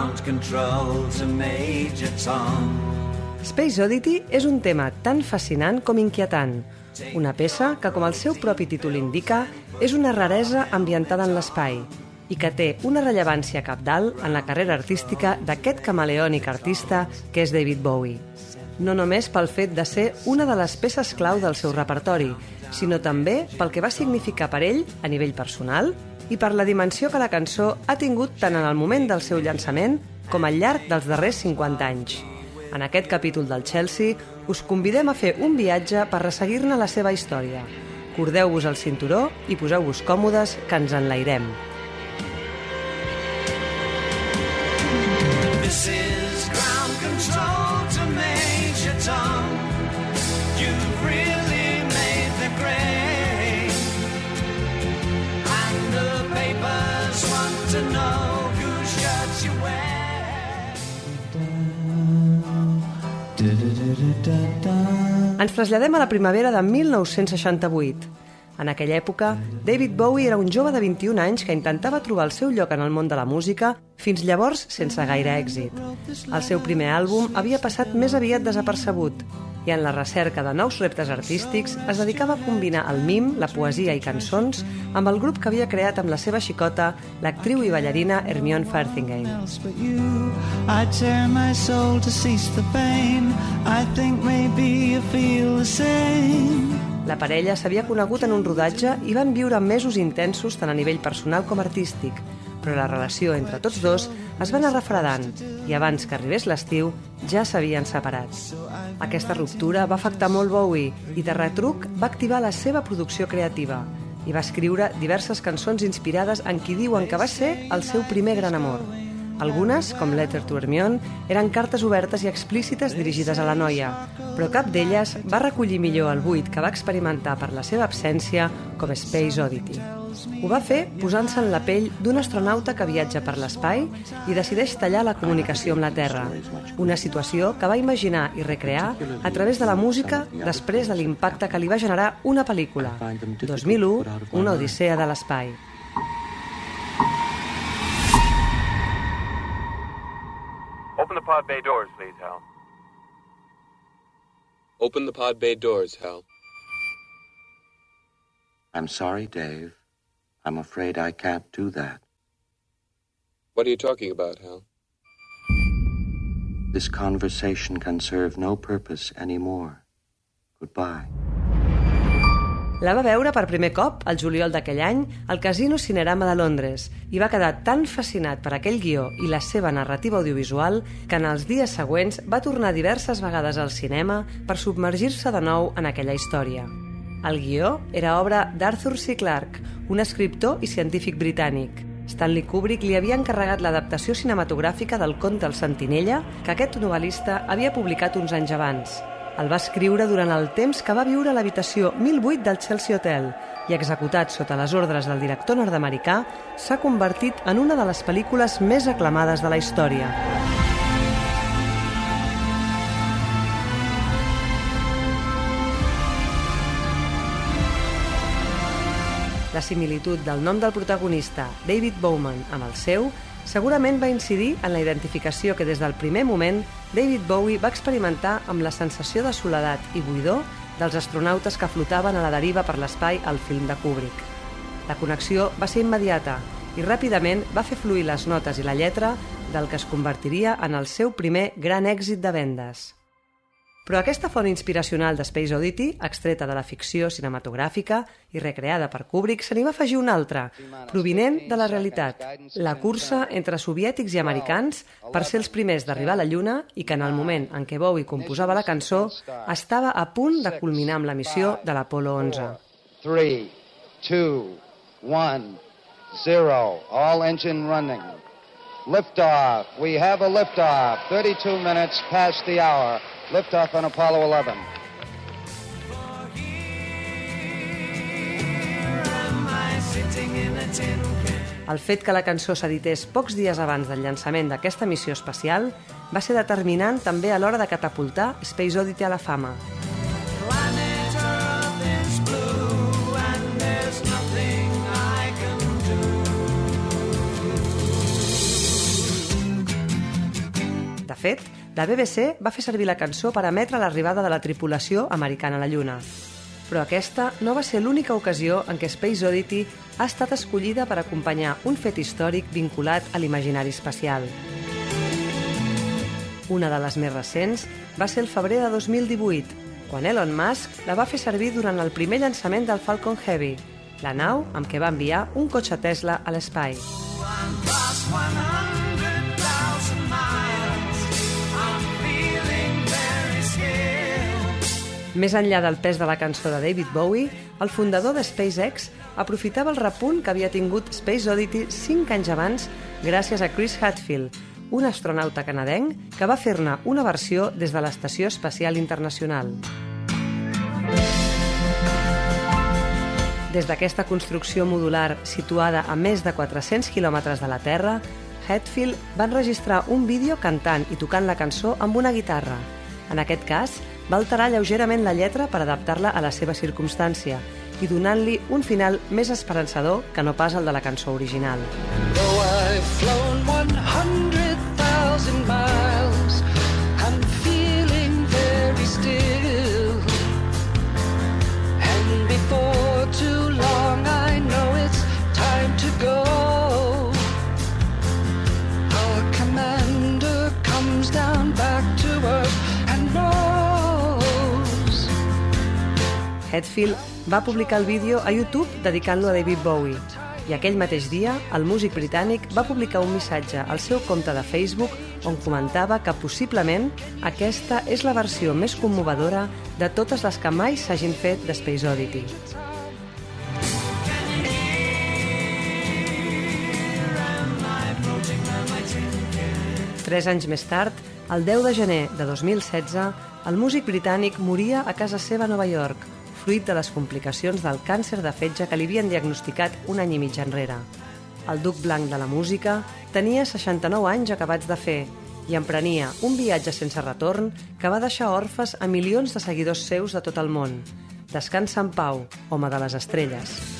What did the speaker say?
Ground control to Major Tom. Space Oddity és un tema tan fascinant com inquietant. Una peça que, com el seu propi títol indica, és una raresa ambientada en l'espai i que té una rellevància capdalt en la carrera artística d'aquest camaleònic artista que és David Bowie. No només pel fet de ser una de les peces clau del seu repertori, sinó també pel que va significar per ell a nivell personal i per la dimensió que la cançó ha tingut tant en el moment del seu llançament com al llarg dels darrers 50 anys. En aquest capítol del Chelsea us convidem a fer un viatge per resseguir-ne la seva història. Cordeu-vos el cinturó i poseu-vos còmodes que ens enlairem. Ens traslladem a la primavera de 1968. En aquella època, David Bowie era un jove de 21 anys que intentava trobar el seu lloc en el món de la música, fins llavors sense gaire èxit. El seu primer àlbum havia passat més aviat desapercebut i en la recerca de nous reptes artístics es dedicava a combinar el mim, la poesia i cançons amb el grup que havia creat amb la seva xicota, l'actriu i ballarina Hermione Farthingale. I tear my soul to cease the pain. I think maybe you feel the same. La parella s'havia conegut en un rodatge i van viure mesos intensos tant a nivell personal com artístic, però la relació entre tots dos es va anar refredant i abans que arribés l'estiu ja s'havien separat. Aquesta ruptura va afectar molt Bowie i de retruc va activar la seva producció creativa i va escriure diverses cançons inspirades en qui diuen que va ser el seu primer gran amor. Algunes, com Letter to Hermione, eren cartes obertes i explícites dirigides a la noia, però cap d'elles va recollir millor el buit que va experimentar per la seva absència com Space Oddity. Ho va fer posant-se en la pell d'un astronauta que viatja per l'espai i decideix tallar la comunicació amb la Terra, una situació que va imaginar i recrear a través de la música després de l'impacte que li va generar una pel·lícula, 2001, una odissea de l'espai. Open the pod bay doors, please, Hal. Open the pod bay doors, Hal. I'm sorry, Dave. I'm afraid I can't do that. What are you talking about, Hal? This conversation can serve no purpose anymore. Goodbye. La va veure per primer cop, al juliol d'aquell any, al Casino Cinerama de Londres i va quedar tan fascinat per aquell guió i la seva narrativa audiovisual que en els dies següents va tornar diverses vegades al cinema per submergir-se de nou en aquella història. El guió era obra d'Arthur C. Clarke, un escriptor i científic britànic. Stanley Kubrick li havia encarregat l'adaptació cinematogràfica del conte El Sentinella que aquest novel·lista havia publicat uns anys abans. El va escriure durant el temps que va viure a l'habitació 1008 del Chelsea Hotel i, executat sota les ordres del director nord-americà, s'ha convertit en una de les pel·lícules més aclamades de la història. La similitud del nom del protagonista, David Bowman, amb el seu, segurament va incidir en la identificació que des del primer moment David Bowie va experimentar amb la sensació de soledat i buidor dels astronautes que flotaven a la deriva per l'espai al film de Kubrick. La connexió va ser immediata i ràpidament va fer fluir les notes i la lletra del que es convertiria en el seu primer gran èxit de vendes. Però aquesta font inspiracional de Space Oddity, extreta de la ficció cinematogràfica i recreada per Kubrick, se n'hi va afegir una altra, provinent de la realitat, la cursa entre soviètics i americans per ser els primers d'arribar a la Lluna i que en el moment en què Bowie composava la cançó estava a punt de culminar amb la missió de l'Apollo 11. 3, 2, 1, zero. All engine running. Liftoff. We have a liftoff. 32 minutes past the hour. Liftoff on Apollo 11. El fet que la cançó s'edités pocs dies abans del llançament d'aquesta missió espacial va ser determinant també a l'hora de catapultar Space Oddity a la fama. De fet, la BBC va fer servir la cançó per emetre l'arribada de la tripulació americana a la Lluna. Però aquesta no va ser l'única ocasió en què Space Oddity ha estat escollida per acompanyar un fet històric vinculat a l'imaginari espacial. Una de les més recents va ser el febrer de 2018, quan Elon Musk la va fer servir durant el primer llançament del Falcon Heavy, la nau amb què va enviar un cotxe Tesla a l'espai. Més enllà del pes de la cançó de David Bowie, el fundador de SpaceX aprofitava el repunt que havia tingut Space Oddity 5 anys abans gràcies a Chris Hadfield, un astronauta canadenc que va fer-ne una versió des de l'Estació Espacial Internacional. Des d'aquesta construcció modular situada a més de 400 quilòmetres de la Terra, Hetfield va enregistrar un vídeo cantant i tocant la cançó amb una guitarra. En aquest cas, va alterar lleugerament la lletra per adaptar-la a la seva circumstància i donant-li un final més esperançador que no pas el de la cançó original. Though Hetfield va publicar el vídeo a YouTube dedicant-lo a David Bowie i aquell mateix dia el músic britànic va publicar un missatge al seu compte de Facebook on comentava que possiblement aquesta és la versió més commovedora de totes les que mai s'hagin fet de Space Oddity. Tres anys més tard, el 10 de gener de 2016, el músic britànic moria a casa seva a Nova York, fruit de les complicacions del càncer de fetge que li havien diagnosticat un any i mig enrere. El duc blanc de la música tenia 69 anys acabats de fer i emprenia un viatge sense retorn que va deixar orfes a milions de seguidors seus de tot el món. Descansa en pau, home de les estrelles.